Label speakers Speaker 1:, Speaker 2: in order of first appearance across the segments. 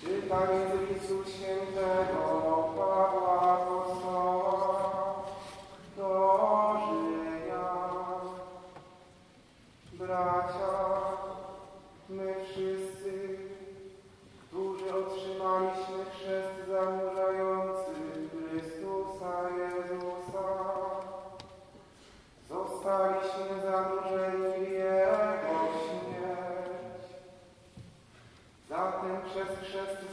Speaker 1: Czytanie z listu świętego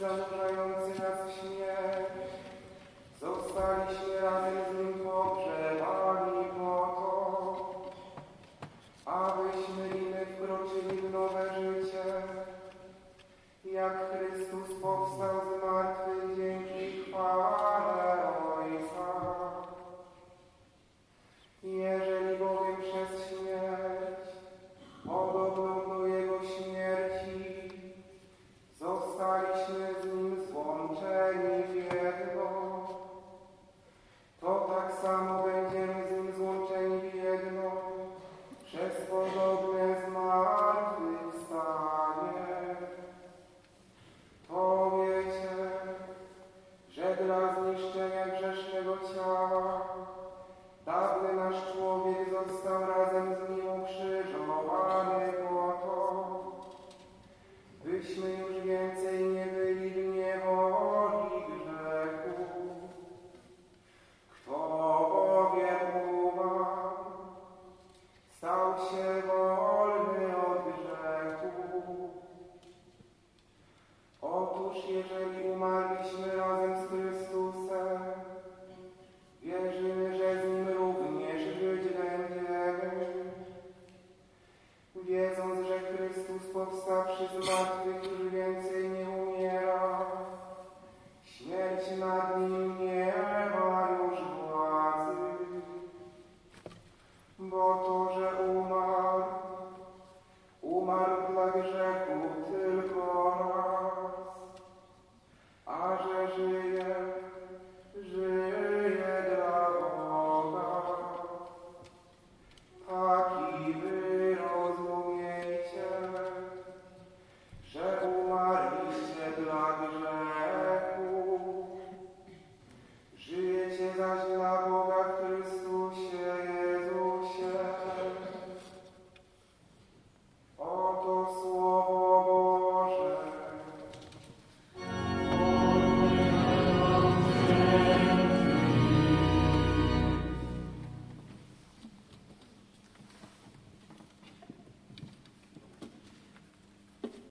Speaker 1: zanurzający nas w śmierć zostaliśmy razem z Nim byśmy już więcej nie byli w niewoli grzechu. Kto bowiem umarł, stał się wolny od grzechu. Otóż jeżeli Wiedząc, że Chrystus powstawszy z martwych już więcej nie umiera, śmierć nad Nim nie ma już władzy. Bo to, over